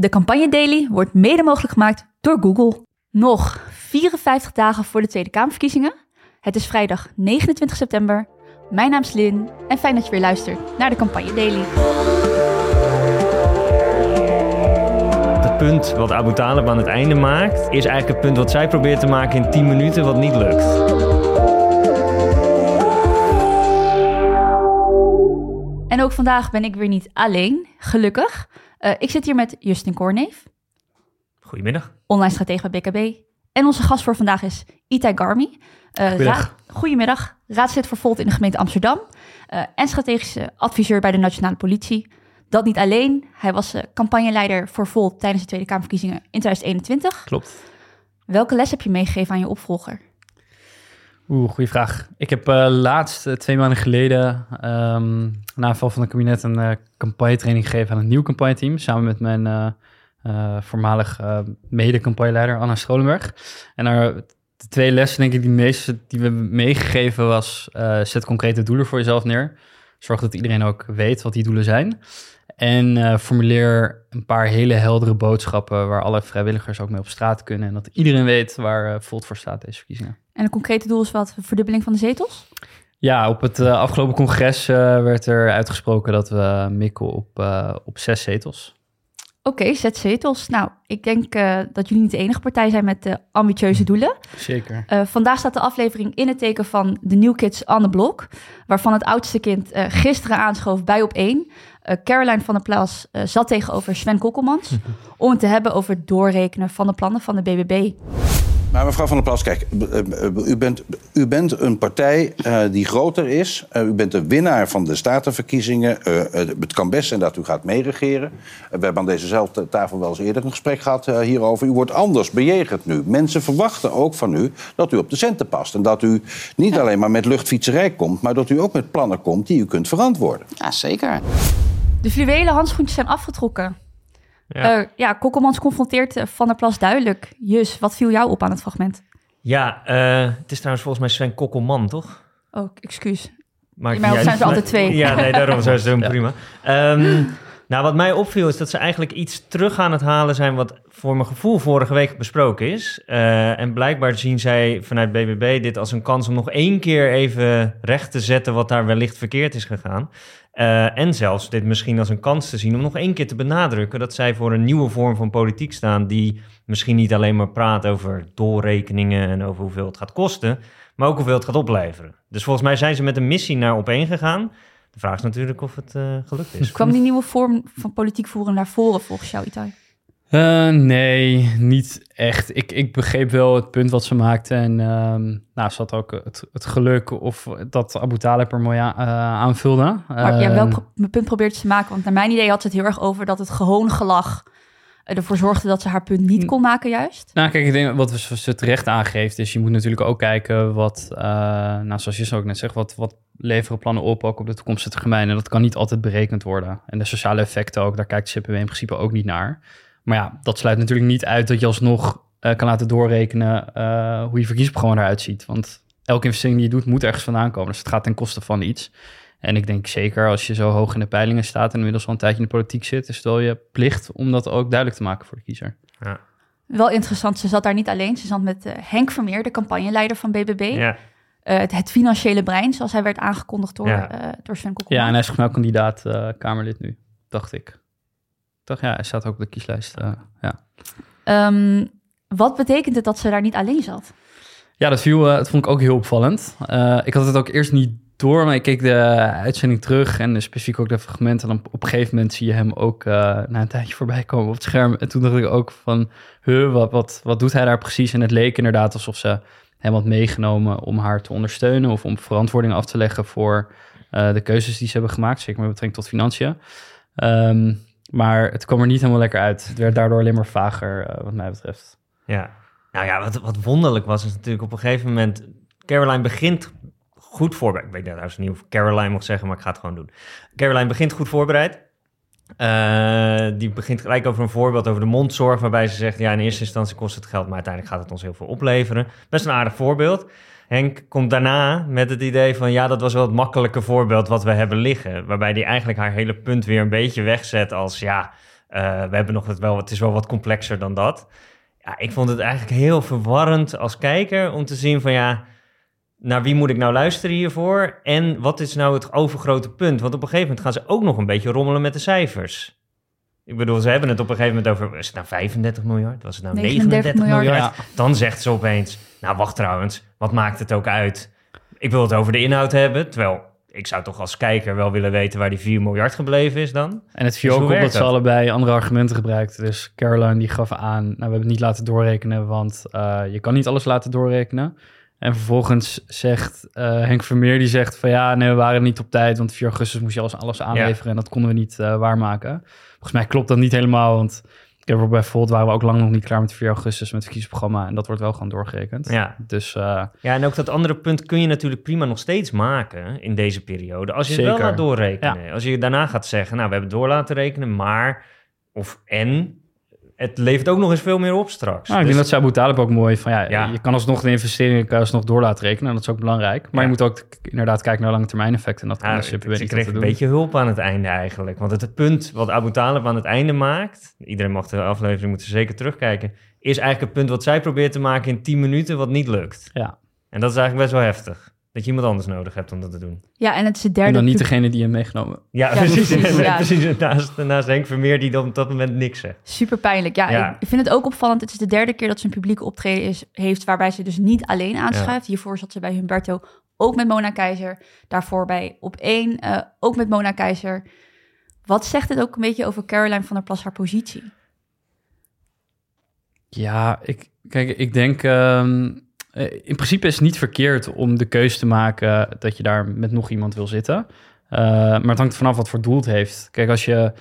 De campagne Daily wordt mede mogelijk gemaakt door Google. Nog 54 dagen voor de Tweede Kamerverkiezingen. Het is vrijdag 29 september. Mijn naam is Lin en fijn dat je weer luistert naar de campagne Daily. Het punt wat Abu Talib aan het einde maakt, is eigenlijk het punt wat zij probeert te maken in 10 minuten, wat niet lukt. En ook vandaag ben ik weer niet alleen, gelukkig. Uh, ik zit hier met Justin Korneef. Goedemiddag. Online stratege bij BKB. En onze gast voor vandaag is Itai Garmi. Uh, Goedemiddag. Goedemiddag. Raadslid voor Volt in de gemeente Amsterdam. Uh, en strategische adviseur bij de Nationale Politie. Dat niet alleen. Hij was campagneleider voor Volt tijdens de Tweede Kamerverkiezingen in 2021. Klopt. Welke les heb je meegegeven aan je opvolger? Oeh, goede vraag. Ik heb uh, laatst, uh, twee maanden geleden, um, na val van het kabinet, een uh, campagnetraining gegeven aan een nieuw campagneteam. Samen met mijn voormalig mede-campagneleider Anna Scholenberg. En de twee lessen, denk ik, die meeste die we hebben meegegeven was, zet concrete doelen voor jezelf neer. Zorg dat iedereen ook weet wat die doelen zijn. En formuleer een paar hele heldere boodschappen waar alle vrijwilligers ook mee op straat kunnen. En dat iedereen weet waar Volt voor staat deze verkiezingen. En een concrete doel is wat? Verdubbeling van de zetels? Ja, op het uh, afgelopen congres uh, werd er uitgesproken dat we mikken op, uh, op zes zetels. Oké, okay, zes zetels. Nou, ik denk dat jullie niet de enige partij zijn met ambitieuze doelen. Zeker. vandaag staat de aflevering in het teken van de New Kids on the Block, waarvan het oudste kind gisteren aanschoof bij op één. Caroline van der Plas zat tegenover Sven Kokkelmans om het te hebben over het doorrekenen van de plannen van de BBB. Maar mevrouw Van der Plas, kijk, u bent, u bent een partij uh, die groter is. Uh, u bent de winnaar van de statenverkiezingen. Uh, het kan best zijn dat u gaat meeregeren. we hebben aan dezezelfde tafel wel eens eerder een gesprek gehad hierover. U wordt anders bejegend nu. Mensen verwachten ook van u dat u op de centen past. En dat u niet alleen maar met luchtfietserij komt... maar dat u ook met plannen komt die u kunt verantwoorden. Ja, zeker. De fluwelen handschoentjes zijn afgetrokken. Ja, uh, ja Kokkelmans confronteert eh, Van der Plas duidelijk. Jus, wat viel jou op aan het fragment? Ja, uh, het is trouwens volgens mij Sven Kokkelman, toch? Oh, excuus. Maar mij zijn ze altijd twee. Ja, nee, daarom zijn ze doen, prima. Um, nou, wat mij opviel is dat ze eigenlijk iets terug aan het halen zijn... wat voor mijn gevoel vorige week besproken is. Uh, en blijkbaar zien zij vanuit BBB dit als een kans om nog één keer even recht te zetten... wat daar wellicht verkeerd is gegaan. Uh, en zelfs dit misschien als een kans te zien om nog één keer te benadrukken dat zij voor een nieuwe vorm van politiek staan die misschien niet alleen maar praat over doorrekeningen en over hoeveel het gaat kosten, maar ook hoeveel het gaat opleveren. Dus volgens mij zijn ze met een missie naar opeen gegaan. De vraag is natuurlijk of het uh, gelukt is. Kwam die nieuwe vorm van politiek voeren naar voren volgens jou, Itai? Uh, nee, niet echt. Ik, ik begreep wel het punt wat ze maakte. En uh, nou, ze had ook het, het geluk of dat Abu Talib er mooi aan, uh, aanvulde. Maar ja, welk ehm, punt probeert ze te maken? Want naar mijn idee had ze het heel erg over dat het gewoon gelach ervoor zorgde dat ze haar punt niet kon maken juist. Nou, kijk, ik denk wat ze terecht aangeeft is... je moet natuurlijk ook kijken wat, uh, nou, zoals je zo ook net zegt... wat, wat leveren plannen op, ook op de toekomstige termijn. En dat kan niet altijd berekend worden. En de sociale effecten ook, daar kijkt CPW in principe ook niet naar. Maar ja, dat sluit natuurlijk niet uit dat je alsnog uh, kan laten doorrekenen uh, hoe je verkiezingsprogramma eruit ziet. Want elke investering die je doet moet ergens vandaan komen. Dus het gaat ten koste van iets. En ik denk zeker als je zo hoog in de peilingen staat en inmiddels al een tijdje in de politiek zit, is het wel je plicht om dat ook duidelijk te maken voor de kiezer. Ja. Wel interessant, ze zat daar niet alleen. Ze zat met uh, Henk Vermeer, de campagneleider van BBB. Ja. Het, het, financiële brein, zoals hij werd aangekondigd door, ja. door Sven Ja, en hij is nou kandidaat Kamerlid nu, dacht ik. Toch? Ja, hij staat ook op de kieslijst. Uh, ja. Um, wat betekent het dat ze daar niet alleen zat? Ja, dat viel, uh, dat vond ik ook heel opvallend. Uh, ik had het ook eerst niet door, maar ik keek de uitzending terug en specifiek ook de fragmenten. En op, op een gegeven moment zie je hem ook na een tijdje voorbij komen op het scherm. En toen dacht ik ook van, huh, wat, wat, wat doet hij daar precies? En het leek inderdaad alsof ze hem had meegenomen om haar te ondersteunen of om verantwoording af te leggen voor de keuzes die ze hebben gemaakt, zeker met betrekking tot financiën. Um, maar het kwam er niet helemaal lekker uit. Het werd daardoor alleen maar vager, uh, wat mij betreft. Ja, nou ja, wat, wat wonderlijk was, is natuurlijk op een gegeven moment... Caroline begint goed voorbereid. Ik weet trouwens niet of Caroline mag zeggen, maar ik ga het gewoon doen. Caroline begint goed voorbereid. Uh, die begint gelijk over een voorbeeld over de mondzorg, waarbij ze zegt: ja, in eerste instantie kost het geld, maar uiteindelijk gaat het ons heel veel opleveren. Best een aardig voorbeeld. Henk komt daarna met het idee van ja, dat was wel het makkelijke voorbeeld wat we hebben liggen. Waarbij hij eigenlijk haar hele punt weer een beetje wegzet als ja, Eh, we hebben nog het wel, het is wel wat complexer dan dat. Ja, ik vond het eigenlijk heel verwarrend als kijker om te zien van ja, naar wie moet ik nou luisteren hiervoor? En wat is nou het overgrote punt? Want op een gegeven moment gaan ze ook nog een beetje rommelen met de cijfers. Ik bedoel, ze hebben het op een gegeven moment over, is het nou 35 miljard? Was het nou 39, 39 miljard? miljard. Ja. Dan zegt ze opeens, nou wacht trouwens, wat maakt het ook uit? Ik wil het over de inhoud hebben, terwijl ik zou toch als kijker wel willen weten waar die 4 miljard gebleven is dan. En het viel Dus ook hoe op dat ze allebei andere argumenten gebruikten. Dus Caroline die gaf aan, nou we hebben het niet laten doorrekenen, want eh, je kan niet alles laten doorrekenen. En vervolgens zegt eh, Henk Vermeer, die zegt van ja, nee, we waren niet op tijd, want 4 augustus moest je alles, alles aanleveren en dat konden we niet eh, waarmaken. Volgens mij klopt dat niet helemaal, want ik heb er bij Volt waren we ook lang nog niet klaar met 4 augustus met het verkiezingsprogramma en dat wordt wel gewoon doorgerekend. Ja. Dus eh, Ja, en ook dat andere punt kun je natuurlijk prima nog steeds maken in deze periode. Als je het wel laat doorrekenen. Als je daarna gaat zeggen, nou, we hebben door laten rekenen, maar... Of en, het levert ook nog eens veel meer op straks. Nou, ik Dus- denk dat zei Abu Talib ook mooi van ja, Ja. je kan alsnog de investeringen alsnog door laten rekenen. En dat is ook belangrijk. Maar Ja. je moet ook inderdaad kijken naar lange termijn effecten. En dat Ja, ze kreeg een doen. beetje hulp aan het einde eigenlijk. Want het, het punt wat Abu Talib aan het einde maakt... iedereen mag de aflevering moeten zeker terugkijken... is eigenlijk het punt wat zij probeert te maken in 10 minuten... wat niet lukt. Ja. En dat is eigenlijk best wel heftig. Dat je iemand anders nodig hebt om dat te doen. Ja, en het is de En derde... dan niet degene die je hebt meegenomen. Ja, Ja, precies. precies, ja. precies. Naast, naast Henk Vermeer die dan op dat moment niks zegt. Super pijnlijk. Ja, Ja. Ik, ik vind het ook opvallend. Het is de derde keer dat ze een publieke optreden is, heeft... waarbij ze dus niet alleen aanschuift. Hiervoor zat ze bij Humberto ook met Mona Keizer. Daarvoor bij Op 1 eh, ook met Mona Keizer. Wat zegt het ook een beetje over Caroline van der Plas, haar positie? Ja, ik, kijk, ik denk... ehm, eh, in principe is het niet verkeerd om de keuze te maken... dat je daar met nog iemand wil zitten. Eh, maar het hangt vanaf wat voor doel het heeft. Kijk, als je...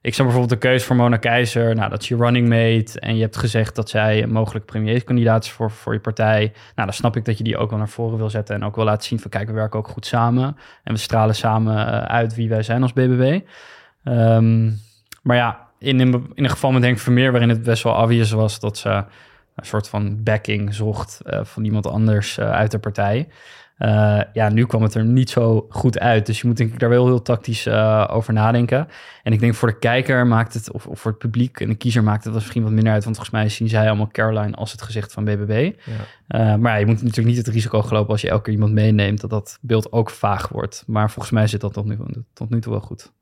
Ik zou bijvoorbeeld de keuze voor Mona Keizer... Nou, dat is je running mate... en je hebt gezegd dat zij een mogelijk premierskandidaat is voor, voor je partij. Nou, dan snap ik dat je die ook wel naar voren wil zetten... en ook wil laten zien van... kijk, we werken ook goed samen... en we stralen samen eh, uit wie wij zijn als BBB. Ehm, maar ja, in een, in een geval met Henk Vermeer... waarin het best wel obvious was dat ze een soort van backing zocht... eh, van iemand anders eh, uit de partij... Eh, ja, nu kwam het er niet zo goed uit. Dus je moet denk ik daar wel heel tactisch eh, over nadenken. En ik denk voor de kijker maakt het, of, of voor het publiek en de kiezer maakt het misschien wat minder uit. Want volgens mij zien zij allemaal Caroline als het gezicht van BBB. Ja. Eh, maar ja, je moet natuurlijk niet het risico gelopen als je elke keer iemand meeneemt, dat dat beeld ook vaag wordt. Maar volgens mij zit dat tot nu, tot nu toe wel goed.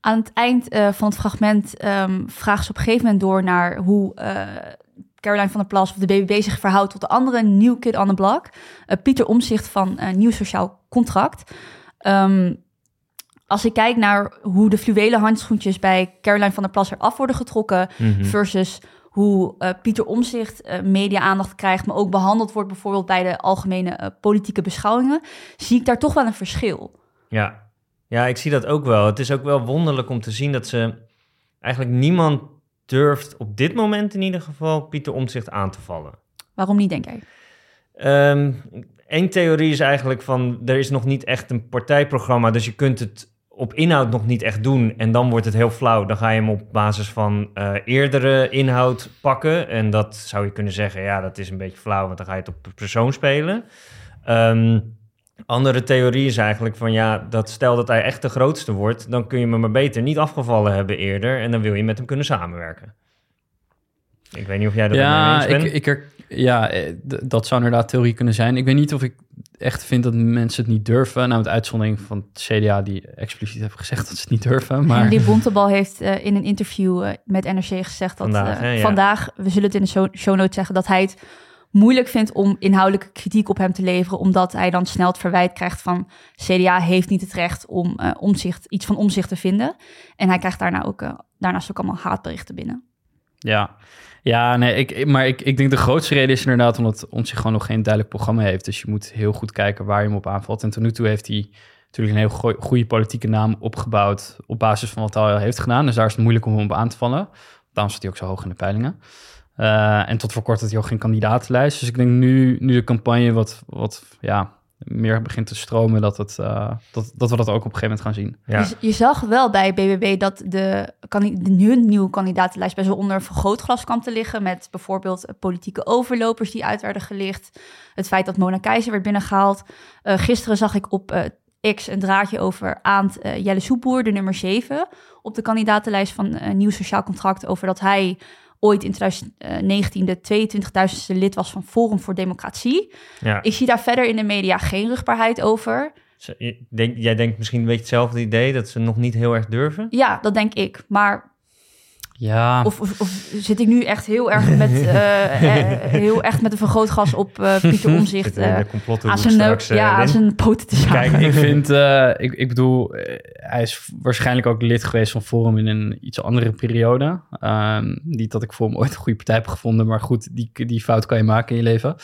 Aan het eind eh, van het fragment ehm vraagt ze op een gegeven moment door naar hoe eh, Caroline van der Plas of de BBB zich verhoudt tot de andere New Kid on the Block. Eh, Pieter Omzicht van eh, Nieuw Sociaal Contract. Ehm, als ik kijk naar hoe de fluwelen handschoentjes bij Caroline van der Plas eraf worden getrokken Mhm. versus hoe eh, Pieter Omzicht media-aandacht krijgt, maar ook behandeld wordt bijvoorbeeld bij de algemene politieke beschouwingen, zie ik daar toch wel een verschil. Ja. ja, ik zie dat ook wel. Het is ook wel wonderlijk om te zien dat ze eigenlijk niemand durft op dit moment in ieder geval Pieter Omtzigt aan te vallen. Waarom niet, denk jij? Eén theorie is eigenlijk van er is nog niet echt een partijprogramma, dus je kunt het op inhoud nog niet echt doen en dan wordt het heel flauw. Dan ga je hem op basis van eh, eerdere inhoud pakken en dat zou je kunnen zeggen, ja, dat is een beetje flauw, want dan ga je het op persoon spelen. Ehm, andere theorie is eigenlijk van ja, dat stel dat hij echt de grootste wordt, dan kun je hem maar beter niet afgevallen hebben eerder en dan wil je met hem kunnen samenwerken. Ik weet niet of jij dat ja, mee eens bent. ik, ik er, ja, eh, dat zou inderdaad theorie kunnen zijn. Ik weet niet of ik echt vind dat mensen het niet durven. Nou, met uitzondering van het CDA die expliciet heeft gezegd dat ze het niet durven. Maar Henry Bontebal heeft eh, in een interview eh, met NRC gezegd dat Vandaag, hè, ja. vandaag, we zullen het in de show, show notes zeggen, dat hij het moeilijk vindt om inhoudelijke kritiek op hem te leveren, omdat hij dan snel het verwijt krijgt van CDA heeft niet het recht om eh, omzicht, iets van omzicht te vinden. En hij krijgt daarna ook, eh, daarnaast ook allemaal haatberichten binnen. ja, ja nee, ik, maar ik, ik denk de grootste reden is inderdaad omdat ons zich gewoon nog geen duidelijk programma heeft. Dus je moet heel goed kijken waar je hem op aanvalt. En tot nu toe heeft hij natuurlijk een heel goe- goede politieke naam opgebouwd op basis van wat hij al heeft gedaan. Dus daar is het moeilijk om hem op aan te vallen. Daarom staat hij ook zo hoog in de peilingen. Eh, en tot voor kort had hij ook geen kandidatenlijst. Dus ik denk nu, nu de campagne wat, wat ja, meer begint te stromen, dat, het, eh, dat, dat we dat ook op een gegeven moment gaan zien. Ja. Je, je zag wel bij BBB dat de, de nu- nieuwe kandidatenlijst best wel onder een vergrootglas kwam te liggen. Met bijvoorbeeld politieke overlopers die uit werden gelicht. Het feit dat Mona Keizer werd binnengehaald. Eh, gisteren zag ik op X een draadje over Aant uh, Jelle Soepoer, de nummer 7, op de kandidatenlijst van uh, Nieuw Sociaal Contract, over dat hij ooit in 2019 de 22.000ste lid was van Forum voor Democratie. Ja. Ik zie daar verder in de media geen rugbaarheid over. Denk, jij denkt misschien een beetje hetzelfde idee, dat ze nog niet heel erg durven? Ja, dat denk ik. Maar ja. Of, of, of, zit ik nu echt heel erg met, uh, heel echt met een vergrootgas op uh, Pieter Omzicht uh, aan zijn, ja, aan zijn poten te zagen? Kijk, ik vind, ik, ik bedoel, hij is waarschijnlijk ook lid geweest van Forum in een iets andere periode. Um, niet dat ik Forum ooit een goede partij heb gevonden, maar goed, die, die fout kan je maken in je leven.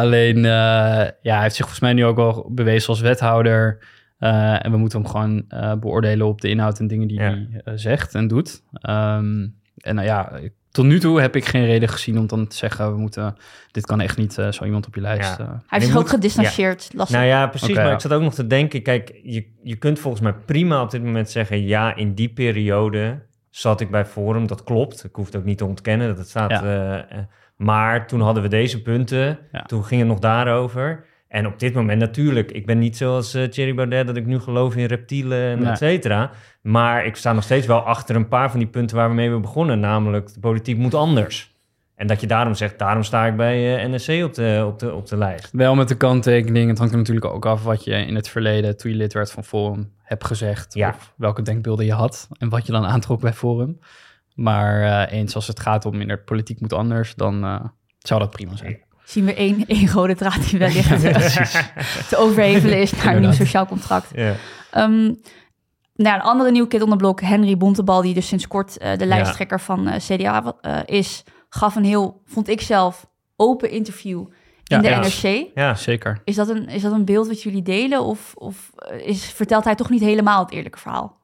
alleen, ja, hij heeft zich volgens mij nu ook wel bewezen als wethouder. Uh, en we moeten hem gewoon uh, beoordelen op de inhoud en dingen die ja. hij uh, zegt en doet. Um, en nou ja, tot nu toe heb ik geen reden gezien om dan te zeggen... we moeten, dit kan echt niet zo iemand op je lijst. Ja. hij heeft zich ook gedistanceerd. Ja. Nou ja, precies. Okay, maar ik zat ook nog te denken... kijk, je, je kunt volgens mij prima op dit moment zeggen... ja, in die periode zat ik bij Forum, dat klopt. Ik hoef het ook niet te ontkennen dat het staat... maar toen hadden we deze punten, toen ging het nog daarover... En op dit moment natuurlijk, ik ben niet zoals uh, Thierry Baudet dat ik nu geloof in reptielen en nee. et cetera. Maar ik sta nog steeds wel achter een paar van die punten waar we mee begonnen. Namelijk, de politiek moet anders. En dat je daarom zegt, daarom sta ik bij uh, NSC op de, op, de, op de lijst. Wel met de kanttekening, het hangt er natuurlijk ook af wat je in het verleden, toen je lid werd van Forum, hebt gezegd. Ja. Of welke denkbeelden je had en wat je dan aantrok bij Forum. Maar uh, eens als het gaat om in de politiek moet anders, dan zou dat prima zijn zien we één, één rode draad die wellicht te overhevelen is naar een nieuw sociaal contract. Ja. Um, nou, een andere nieuw kid on the blok, Henry Bontebal, die dus sinds kort uh, de lijsttrekker ja. van uh, CDA uh, is, gaf een heel, vond ik zelf, open interview in ja, de ja. NRC. Ja, zeker. Is dat een, is dat een beeld wat jullie delen of, of is, vertelt hij toch niet helemaal het eerlijke verhaal?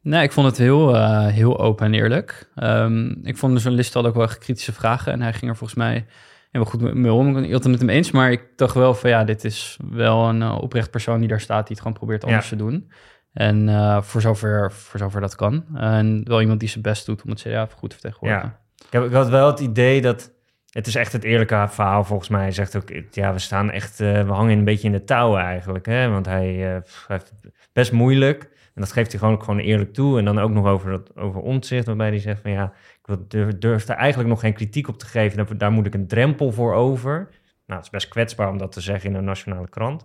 Nee, ik vond het heel, uh, heel open en eerlijk. Um, ik vond de journalist had ook wel kritische vragen en hij ging er volgens mij helemaal goed mee om. Ik het met hem eens, maar ik dacht wel van ja, dit is wel een uh, oprecht persoon die daar staat, die het gewoon probeert anders ja. te doen. En uh, voor, zover, voor zover dat kan. en wel iemand die zijn best doet om het CDA goed te vertegenwoordigen. Ja. Ik, heb, ik had wel het idee dat het is echt het eerlijke verhaal volgens mij. Hij zegt ook, ja, we staan echt, uh, we hangen een beetje in de touwen eigenlijk. Hè? Want hij, heeft het best moeilijk. En dat geeft hij gewoon, gewoon eerlijk toe. En dan ook nog over, dat, over omzicht, waarbij hij zegt van ja, ik durf, durf daar eigenlijk nog geen kritiek op te geven. Daar, daar moet ik een drempel voor over. Nou, het is best kwetsbaar om dat te zeggen in een nationale krant.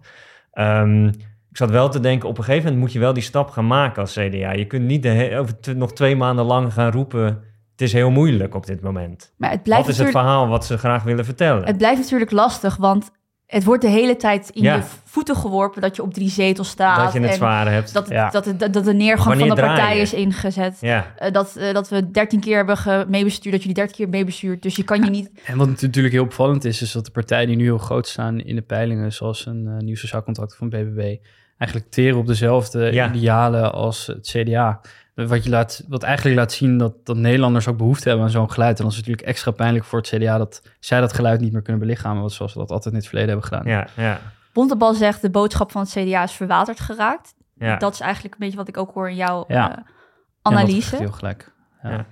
Um, ik zat wel te denken, op een gegeven moment moet je wel die stap gaan maken als CDA. Je kunt niet de over nog twee maanden lang gaan roepen... het is heel moeilijk op dit moment. Maar het blijft wat is het verhaal wat ze graag willen vertellen? Het blijft natuurlijk lastig, want het wordt de hele tijd in ja. je voeten geworpen dat je op drie zetels staat. Dat je het zwaar hebt. Dat, ja. dat, dat, dat, de neergang Wanneer van de partij is ingezet. Ja. Uh, dat, uh, dat we dertien keer hebben meebestuurd, dat jullie dertien keer meebestuurd. Dus je kan je niet... En wat natuurlijk heel opvallend is, is dat de partijen die nu heel groot staan in de peilingen, zoals een uh, nieuw sociaal contract van BBB, eigenlijk teren op dezelfde Ja. idealen als het CDA. Wat, je laat, wat eigenlijk laat zien dat, dat Nederlanders ook behoefte hebben aan zo'n geluid. En dan is het natuurlijk extra pijnlijk voor het CDA dat zij dat geluid niet meer kunnen belichamen, zoals we dat altijd in het verleden hebben gedaan. Ja, ja. Bontebal zegt de boodschap van het CDA is verwaterd geraakt. Ja. Dat is eigenlijk een beetje wat ik ook hoor in jouw Ja. eh, Ja, analyse. dat heel gelijk. Ja.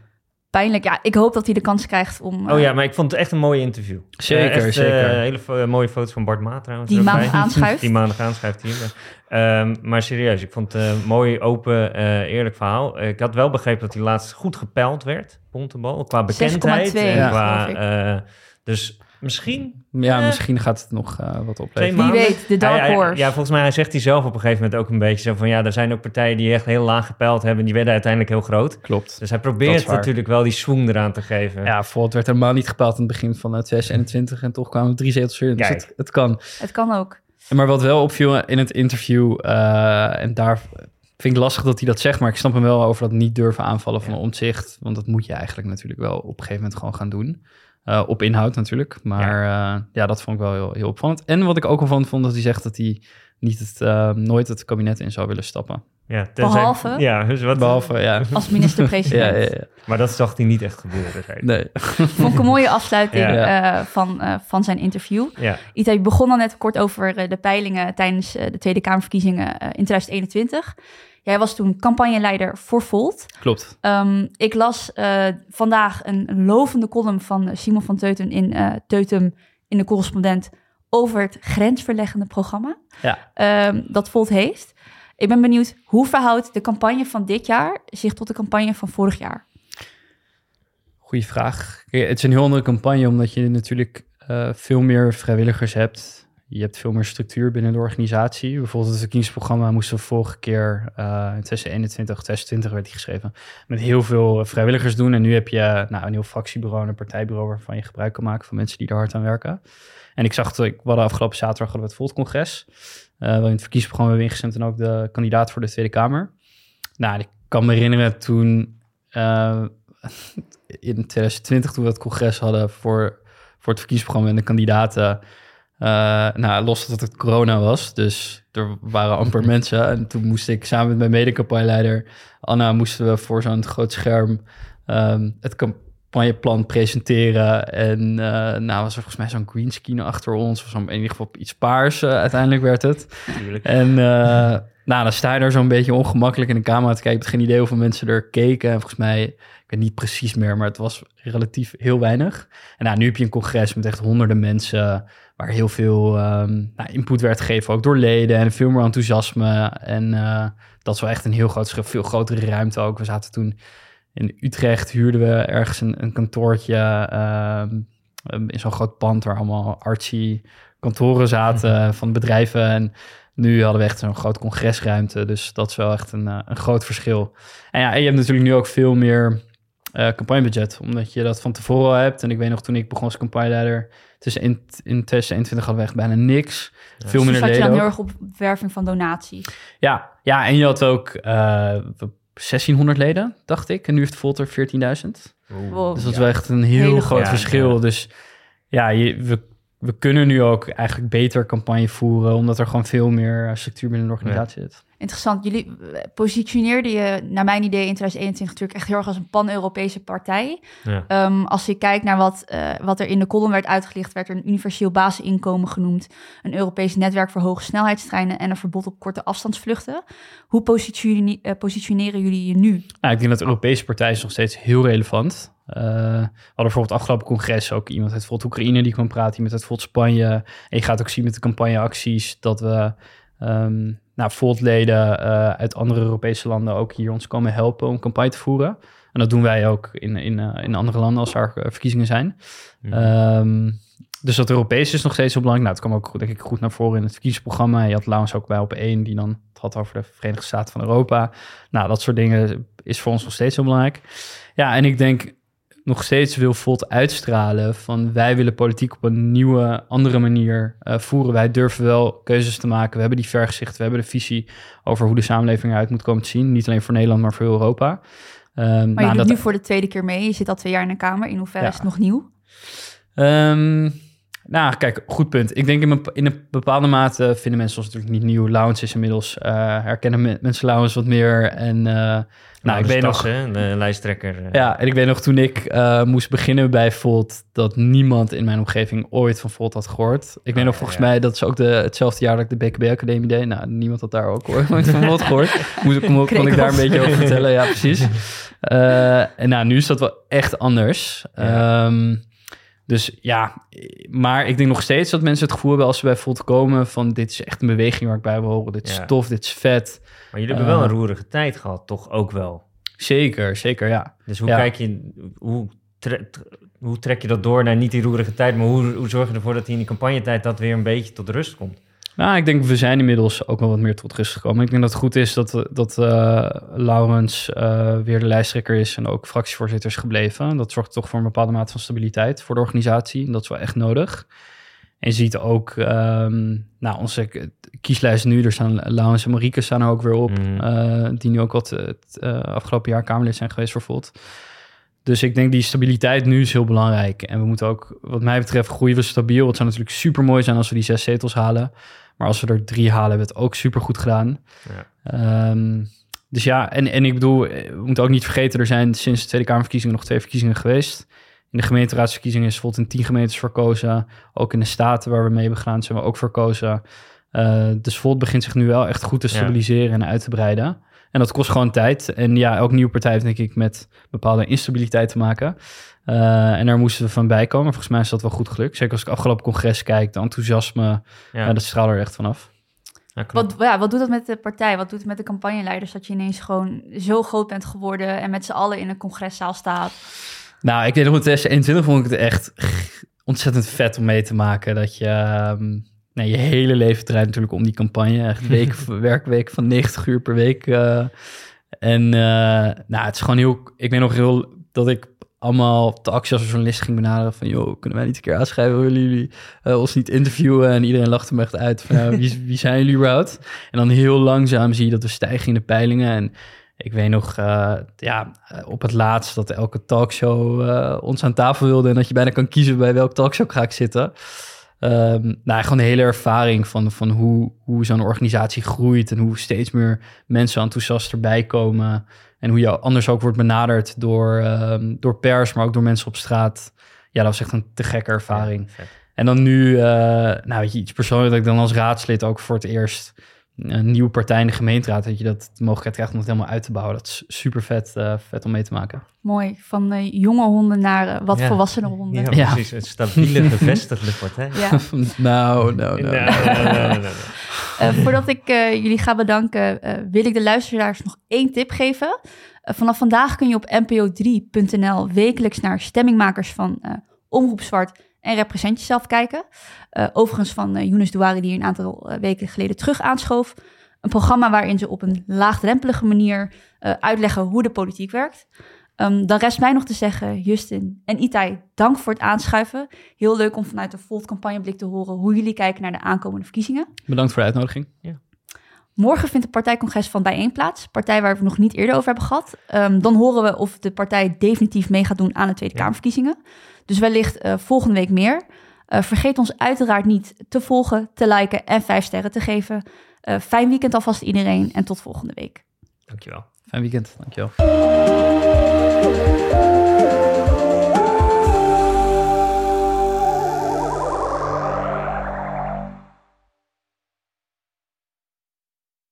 Pijnlijk, ja. Ik hoop dat hij de kans krijgt om... Oh eh, ja, maar ik vond het echt een mooie interview. Zeker, Eh, echt, eh, zeker. hele mooie foto's van Bart Maat trouwens. Die maandag bij. aanschuift. Die maandag aanschuift hier. Ehm, maar serieus, ik vond het een mooi, open, eh, eerlijk verhaal. Ik had wel begrepen dat hij laatst goed gepeild werd, Pontebal, qua bekendheid. 6,2 en qua, geloof ik. dus misschien Ja, Eh. misschien gaat het nog eh, wat opleveren. maanden. weet, de dark Hij- hij- horse. ja, volgens mij hij zegt hij zelf op een gegeven moment ook een beetje zo van... ja, er zijn ook partijen die echt heel laag gepeild hebben... en die werden uiteindelijk heel groot. Klopt. Dus hij probeert natuurlijk wel die swing eraan te geven. Ja, bijvoorbeeld werd helemaal niet gepaald aan het begin van eh, 2021 en toch kwamen drie zetels weer in. Dus het, het kan. Het kan ook. Maar wat wel opviel in het interview, eh, en daar vind ik lastig dat hij dat zegt, maar ik snap hem wel over dat niet durven aanvallen van Ja. omzicht. Want dat moet je eigenlijk natuurlijk wel op een gegeven moment gewoon gaan doen. Eh, op inhoud natuurlijk. Maar ja. ja, dat vond ik wel heel, heel opvallend. En wat ik ook opvallend vond, dat hij zegt dat hij niet het, eh, nooit het kabinet in zou willen stappen. Ja, tenzij- Behalve? Ja, dus wat, Behalve, ja. Als Ja, minister-president. ja, ja. Maar dat zag hij niet echt gebeuren. zei. Nee. Vond ik een mooie afsluiting Ja. eh, van, eh, van zijn interview. Ja, Ita, je begon al net kort over de peilingen tijdens de Tweede Kamerverkiezingen in 2021. Jij was toen campagneleider voor Volt. Klopt. Ehm, ik las eh, vandaag een lovende column van Simon van Teuten in eh, Teutem in de correspondent over het grensverleggende programma Ja. ehm, dat Volt heeft. Ik ben benieuwd, hoe verhoudt de campagne van dit jaar zich tot de campagne van vorig jaar? Goeie vraag. Kijk, het is een heel andere campagne, omdat je natuurlijk eh, veel meer vrijwilligers hebt. Je hebt veel meer structuur binnen de organisatie. Bijvoorbeeld het verkiezingsprogramma moesten we vorige keer uh, in 2021, 2020 werd die geschreven, met heel veel vrijwilligers doen. En nu heb je nou, een heel fractiebureau en een partijbureau waarvan je gebruik kan maken van mensen die er hard aan werken. En ik zag, ik, we hadden afgelopen zaterdag hadden we het Volt-congres, uh, waarin het verkiezingsprogramma hebben ingestemd en ook de kandidaat voor de Tweede Kamer. Nou, ik kan me herinneren toen in 2020, toen we het congres hadden voor, voor het verkiezingsprogramma en de kandidaten. Uh, nou, los dat het corona was, dus er waren amper mensen. En toen moest ik samen met mijn mede-campagneleider Anna, moesten we voor zo'n groot scherm um, het campagneplan presenteren. En uh, nou was er volgens mij zo'n greenscreen achter ons, of zo, in ieder geval iets paars uh, uiteindelijk werd het. Tuurlijk. En nou, dan sta je er zo'n beetje ongemakkelijk in de camera te kijken. Ik heb geen idee hoeveel mensen er keken. En volgens mij, ik weet niet precies meer, maar het was relatief heel weinig. En nou, nu heb je een congres met echt honderden mensen, waar heel veel um, nou, input werd gegeven, ook door leden en veel meer enthousiasme. En uh, dat is wel echt een heel groot schil, veel grotere ruimte ook. We zaten toen in Utrecht, huurden we ergens een, een kantoortje um, in zo'n groot pand waar allemaal archie kantoren zaten mm -hmm. van bedrijven en nu hadden we echt zo'n groot congresruimte, dus dat is wel echt een, uh, een groot verschil. En ja, en je hebt natuurlijk nu ook veel meer uh, campagnebudget, omdat je dat van tevoren al hebt. En ik weet nog, toen ik begon als campagneleider, tussen in, in 2021 hadden we echt bijna niks. Ja. Veel dus minder zat je dan heel erg op werving van donaties? Ja, ja, en je had ook uh, 1600 leden, dacht ik. En nu heeft Volt er 14.000. Wow. Dus dat is wel echt een heel Hele groot ja, verschil. ja. Dus ja, je, we, we kunnen nu ook eigenlijk beter campagne voeren, omdat er gewoon veel meer structuur binnen de organisatie zit. Interessant. Jullie eh, positioneerden je, naar mijn idee, in 2021 natuurlijk echt heel erg als een pan-Europese partij. Ja. Um, als je kijkt naar wat, uh, wat er in de column werd uitgelicht, werd er een universeel basisinkomen genoemd, een Europees netwerk voor hoge snelheidstreinen en een verbod op korte afstandsvluchten. Hoe positione uh, positioneren jullie je nu? Nou, ik denk dat de Europese partij is nog steeds heel relevant. Uh, we hadden bijvoorbeeld afgelopen congres ook iemand uit Volt Oekraïne die kwam praten, iemand uit Volt Spanje. En je gaat ook zien met de campagneacties dat we um, nou, Volt-leden uh, uit andere Europese landen ook hier ons komen helpen om campagne te voeren. En dat doen wij ook in, in, uh, in andere landen als er verkiezingen zijn. Mhm. Um, dus dat Europees is nog steeds heel belangrijk. Nou, het kwam ook denk ik goed naar voren in het verkiezingsprogramma. Je had Laurens ook bij op één die dan het had over de Verenigde Staten van Europa. Nou, dat soort dingen is voor ons nog steeds heel belangrijk. Ja, en ik denk nog steeds wil Volt uitstralen van wij willen politiek op een nieuwe, andere manier uh, voeren. Wij durven wel keuzes te maken. We hebben die vergezicht, we hebben de visie over hoe de samenleving eruit moet komen te zien. Niet alleen voor Nederland, maar voor Europa. Um, maar je nou, doet dat, nu voor de tweede keer mee. Je zit al twee jaar in de Kamer. In hoeverre Ja. is het nog nieuw? Um, nou, kijk, goed punt. Ik denk in, in een bepaalde mate vinden mensen ons natuurlijk niet nieuw. Lounge is inmiddels, uh, herkennen me, mensen Lounge wat meer. En uh, nou, ik weet nog... De lijsttrekker. uh. Ja, en ik weet nog toen ik uh, moest beginnen bij Volt... dat niemand in mijn omgeving ooit van Volt had gehoord. Ik weet Ah, nog volgens ja. mij, dat is ook de, hetzelfde jaar dat ik de BKB-academie deed. Nou, niemand had daar ook ooit van Volt gehoord. Moest, kon, kon ik daar een beetje over vertellen, ja, precies. En nou, nu is dat wel echt anders. Ja. Um, dus ja, maar ik denk nog steeds dat mensen het gevoel hebben als ze bij Volt komen van dit is echt een beweging waar ik bij wil horen. Dit is Ja. tof, dit is vet. Maar jullie hebben wel Uh, een roerige tijd gehad, toch ook wel? Zeker, zeker, ja. Dus hoe Ja. kijk je, hoe, tre- hoe trek je dat door naar niet die roerige tijd, maar hoe, hoe zorg je ervoor dat die in die campagnetijd dat weer een beetje tot rust komt? Nou, ik denk we zijn inmiddels ook wel wat meer tot rust gekomen. Ik denk dat het goed is dat, dat uh, Laurens uh, weer de lijsttrekker is en ook fractievoorzitter is gebleven. Dat zorgt toch voor een bepaalde mate van stabiliteit voor de organisatie. En dat is wel echt nodig. En je ziet ook, um, nou, onze kieslijst nu, er staan Laurens en Marieke staan er ook weer op. Mhm. Uh, die nu ook wat het afgelopen jaar Kamerlid zijn geweest voor Volt. Dus ik denk die stabiliteit nu is heel belangrijk. En we moeten ook, wat mij betreft, groeien we stabiel. Het zou natuurlijk super mooi zijn als we die zes zetels halen. Maar als we er drie halen, hebben we het ook super goed gedaan. Ja. Um, dus ja, en, en ik bedoel, we moeten ook niet vergeten, er zijn sinds de Tweede Kamerverkiezingen nog twee verkiezingen geweest. In de gemeenteraadsverkiezingen is bijvoorbeeld in tien gemeentes verkozen. Ook in de staten waar we mee hebben gedaan, zijn we ook verkozen. Uh, dus Volt begint zich nu wel echt goed te stabiliseren ja. en uit te breiden. En dat kost gewoon tijd. En ja, elke nieuwe partij heeft denk ik met bepaalde instabiliteit te maken. Uh, en daar moesten we van bij komen. Volgens mij is dat wel goed gelukt. Zeker als ik afgelopen congres kijk, de enthousiasme, ja. dat straalt er echt vanaf. Ja, wat, ja, wat doet dat met de partij? Wat doet het met de campagneleiders dat je ineens gewoon zo groot bent geworden en met z'n allen in een congreszaal staat? Nou, ik weet nog in 2021 vond ik het echt ontzettend vet om mee te maken. Dat je um, nee, je hele leven draait natuurlijk om die campagne. Echt week, werkweek van 90 uur per week. Uh, en uh, nou, het is gewoon heel... Ik weet nog heel dat ik allemaal talks als journalist ging benaderen van... joh, kunnen wij niet een keer aanschrijven? Willen jullie uh, ons niet interviewen? En iedereen lachte me echt uit van... Nou, wie, wie zijn jullie überhaupt? En dan heel langzaam zie je dat er stijgen in de peilingen... en ik weet nog, uh, ja, op het laatst dat elke talkshow uh, ons aan tafel wilde en dat je bijna kan kiezen bij welk talkshow ga ik zitten. Um, nou, gewoon de hele ervaring van, van hoe, hoe zo'n organisatie groeit en hoe steeds meer mensen enthousiast erbij komen. En hoe je anders ook wordt benaderd door, um, door pers, maar ook door mensen op straat. Ja, dat was echt een te gekke ervaring. Ja, en dan nu, uh, nou weet je, iets persoonlijks dat ik dan als raadslid ook voor het eerst een nieuwe partij in de gemeenteraad, dat je dat de mogelijkheid krijgt om het helemaal uit te bouwen. Dat is super vet, uh, vet om mee te maken. Mooi, van uh, jonge honden naar uh, wat ja. volwassene honden. Ja, ja, precies. Een stabiele, gevestigde partij. Ja. nou, nou, nou. voordat ik jullie ga bedanken, wil ik de luisteraars nog één tip geven. vanaf vandaag kun je op npo3.nl wekelijks naar stemmingmakers van Omroep Zwart en Represent Jezelf kijken. Uh, overigens van uh, Younes Douari, die een aantal uh, weken geleden terug aanschoof. Een programma waarin ze op een laagdrempelige manier uitleggen hoe de politiek werkt. Um, dan rest mij nog te zeggen, Justin en Itai, dank voor het aanschuiven. Heel leuk om vanuit de Volt campagneblik te horen hoe jullie kijken naar de aankomende verkiezingen. Bedankt voor de uitnodiging. Ja. Morgen vindt het partijcongres van Bijeen plaats. Partij waar we nog niet eerder over hebben gehad. Um, dan horen we of de partij definitief mee gaat doen aan de Tweede ja. Kamerverkiezingen. Dus wellicht uh, volgende week meer. Uh, vergeet ons uiteraard niet te volgen, te liken en vijf sterren te geven. Uh, fijn weekend alvast iedereen en tot volgende week. Dankjewel. Fijn weekend, dankjewel.